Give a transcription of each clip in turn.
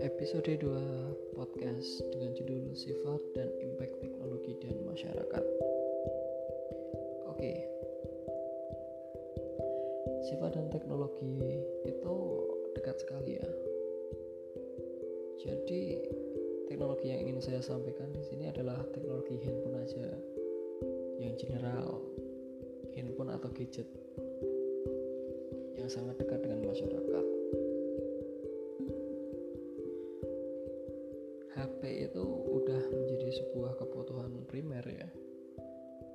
Episode 2 podcast dengan judul Sifat dan Impact Teknologi dan Masyarakat. Oke. Sifat dan teknologi itu dekat sekali ya. Jadi teknologi yang ingin saya sampaikan di sini adalah teknologi handphone aja yang general, handphone atau gadget yang sangat dekat dengan masyarakat. HP itu udah menjadi sebuah kebutuhan primer ya.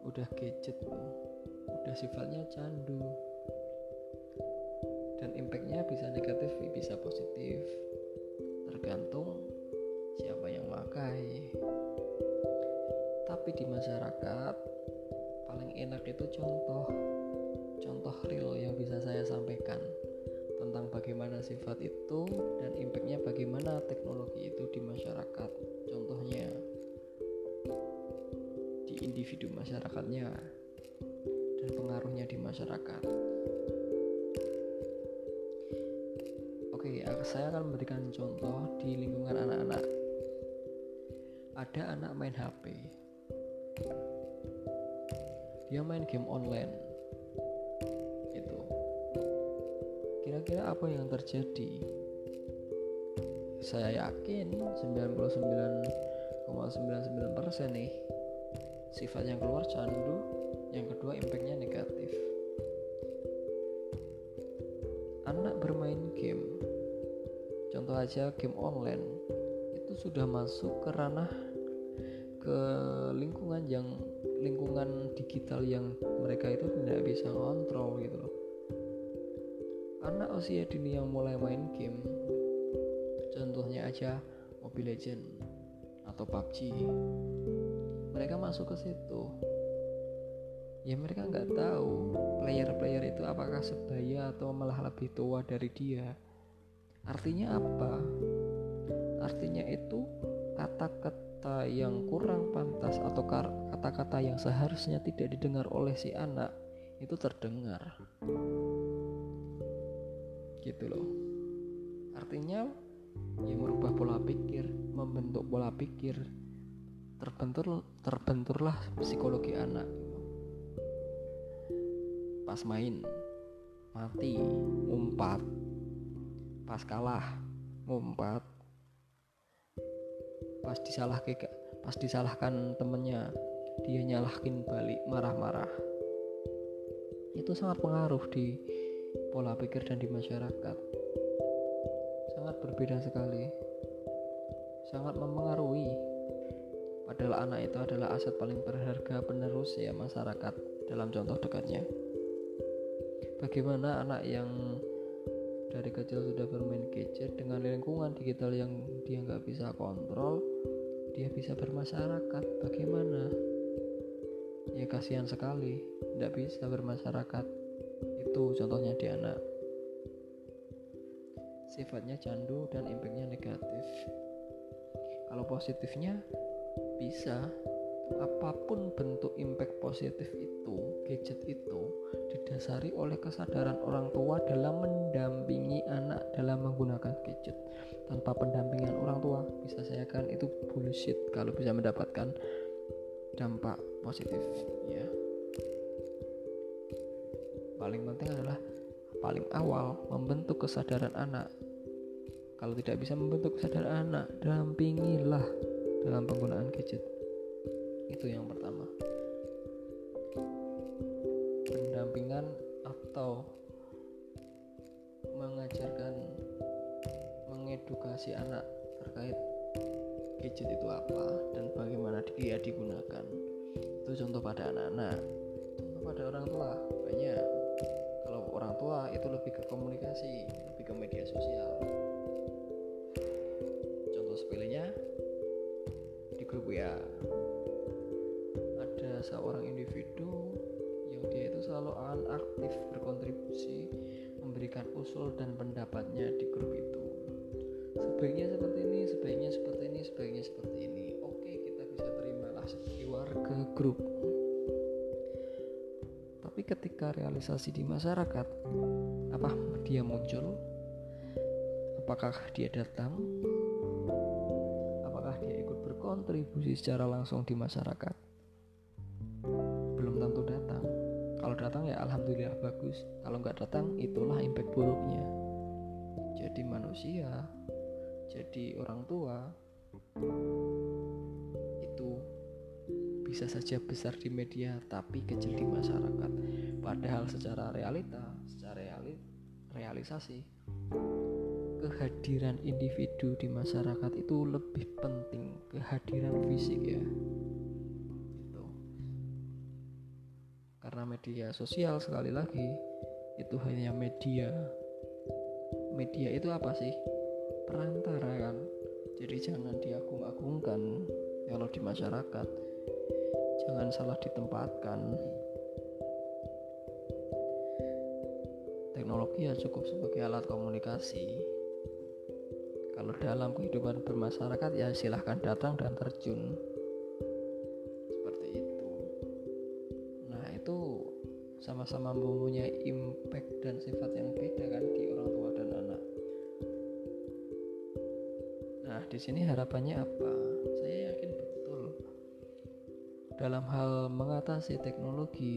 Udah gadget udah sifatnya candu. Dan impactnya bisa negatif bisa positif. Tergantung siapa yang makai tapi di masyarakat paling enak itu contoh contoh real yang bisa saya sampaikan tentang bagaimana sifat itu dan impactnya bagaimana teknologi itu di masyarakat. Contohnya di individu masyarakatnya dan pengaruhnya di masyarakat. Oke saya akan memberikan contoh di lingkungan anak-anak. Ada anak main HP dia main game online kira-kira apa yang terjadi? Saya yakin 99,99% nih sifat yang keluar candu yang kedua impactnya negatif. Anak bermain game contoh aja game online itu sudah masuk ke ranah ke lingkungan yang lingkungan digital yang mereka itu tidak bisa kontrol gitu loh anak usia dini yang mulai main game contohnya aja Mobile Legend atau PUBG mereka masuk ke situ. Ya mereka nggak tahu player-player itu apakah sebaya atau malah lebih tua dari dia. Artinya apa? Artinya itu kata-kata yang kurang pantas atau kata-kata yang seharusnya tidak didengar oleh si anak itu terdengar gitu loh. Artinya ya merubah pola pikir membentuk pola pikir. Terbentur terbenturlah psikologi anak. Pas main mati ngumpat. Pas kalah ngumpat. Pas disalah pas disalahkan temennya dia nyalahkin balik marah-marah. Itu sangat pengaruh di pola pikir dan di masyarakat. Sangat berbeda sekali. Sangat mempengaruhi padahal anak itu adalah aset paling berharga penerus ya masyarakat dalam contoh dekatnya. Bagaimana anak yang dari kecil sudah bermain gadget dengan lingkungan digital yang dia nggak bisa kontrol dia bisa bermasyarakat. Bagaimana? Ya kasihan sekali tidak bisa bermasyarakat contohnya di anak. Sifatnya candu dan impactnya negatif. Kalau positifnya bisa apa pun bentuk impact positif itu gadget itu didasari oleh kesadaran orang tua dalam mendampingi anak dalam menggunakan gadget. Tanpa pendampingan orang tua bisa saya kan itu bullshit kalau bisa mendapatkan dampak positif ya paling penting adalah paling awal membentuk kesadaran anak. Kalau tidak bisa membentuk kesadaran anak dampingilah dalam penggunaan gadget. Itu yang pertama. Pendampingan atau mengajarkan mengedukasi anak terkait gadget itu apa dan bagaimana dia digunakan. Itu contoh pada anak-anak contoh pada orang tua. Banyak dan pendapatnya di grup itu. Sebaiknya seperti ini sebaiknya seperti ini sebaiknya seperti ini. Oke kita bisa terimalah sebagai warga grup. Ketika realisasi di masyarakat apa dia muncul? Apakah dia datang? Apakah dia ikut berkontribusi secara langsung di masyarakat bagus. Kalau nggak datang itulah impact buruknya. Jadi manusia jadi orang tua itu bisa saja besar di media tapi kecil di masyarakat. Padahal secara realita secara reali, realisasi kehadiran individu di masyarakat itu lebih penting. Kehadiran fisik ya karena media sosial sekali lagi itu hanya media. Media itu apa sih? Perantara kan? Jadi jangan diagung-agungkan kalau di masyarakat. Jangan salah ditempatkan. Teknologi ya cukup sebagai alat komunikasi. Kalau dalam kehidupan bermasyarakat ya silahkan datang dan terjun sama-sama mempunyai impact dan sifat yang beda kan di orang tua dan anak Nah, di sini harapannya apa? Saya yakin betul dalam hal mengatasi teknologi,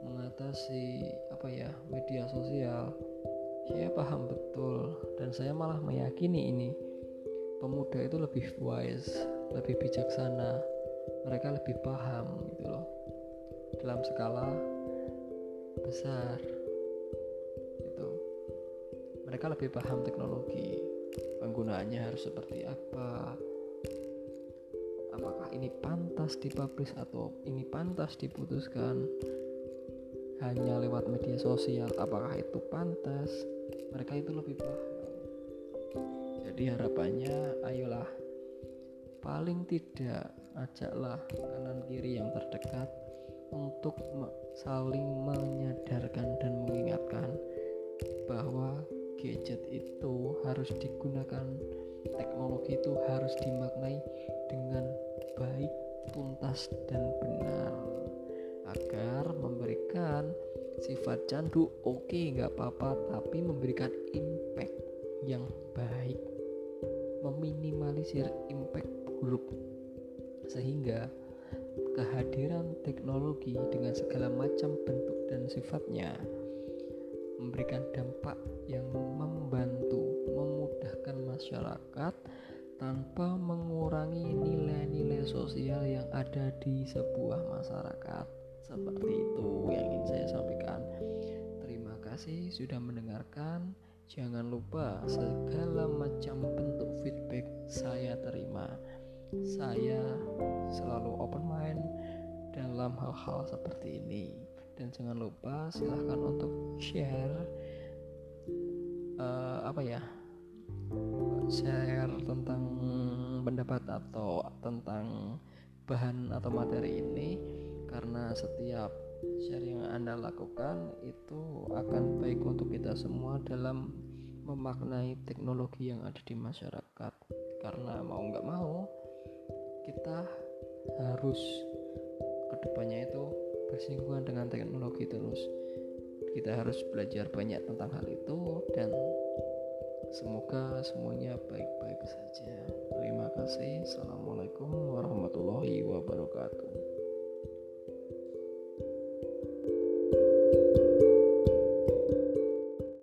mengatasi apa ya, media sosial. Saya paham betul dan saya malah meyakini ini pemuda itu lebih wise, lebih bijaksana. Mereka lebih paham gitu loh. Dalam skala besar. Itu. Mereka lebih paham teknologi. Penggunaannya harus seperti apa. Apakah ini pantas dipublish atau ini pantas diputuskan? Hanya lewat media sosial apakah itu pantas? Mereka itu lebih paham. Jadi harapannya ayolah. Paling tidak ajaklah kanan kiri yang terdekat untuk saling menyadarkan dan mengingatkan bahwa gadget itu harus digunakan teknologi itu harus dimaknai dengan baik tuntas dan benar. Agar memberikan sifat candu oke okay, nggak apa-apa tapi memberikan impact yang baik. Meminimalisir impact buruk. Sehingga kehadiran teknologi dengan segala macam bentuk dan sifatnya memberikan dampak yang membantu memudahkan masyarakat tanpa mengurangi nilai-nilai sosial yang ada di sebuah masyarakat. Seperti itu yang ingin saya sampaikan. Terima kasih sudah mendengarkan. Jangan lupa segala macam bentuk feedback saya terima. Saya selalu open mind hal-hal seperti ini. Dan jangan lupa silahkan untuk share uh, apa ya share tentang pendapat atau tentang bahan atau materi ini. Karena setiap share yang anda lakukan itu akan baik untuk kita semua dalam memaknai teknologi yang ada di masyarakat. Karena mau nggak mau kita harus ke depannya itu bersinggungan dengan teknologi terus. Kita harus belajar banyak tentang hal itu dan semoga semuanya baik-baik saja. Terima kasih. Assalamualaikum warahmatullahi wabarakatuh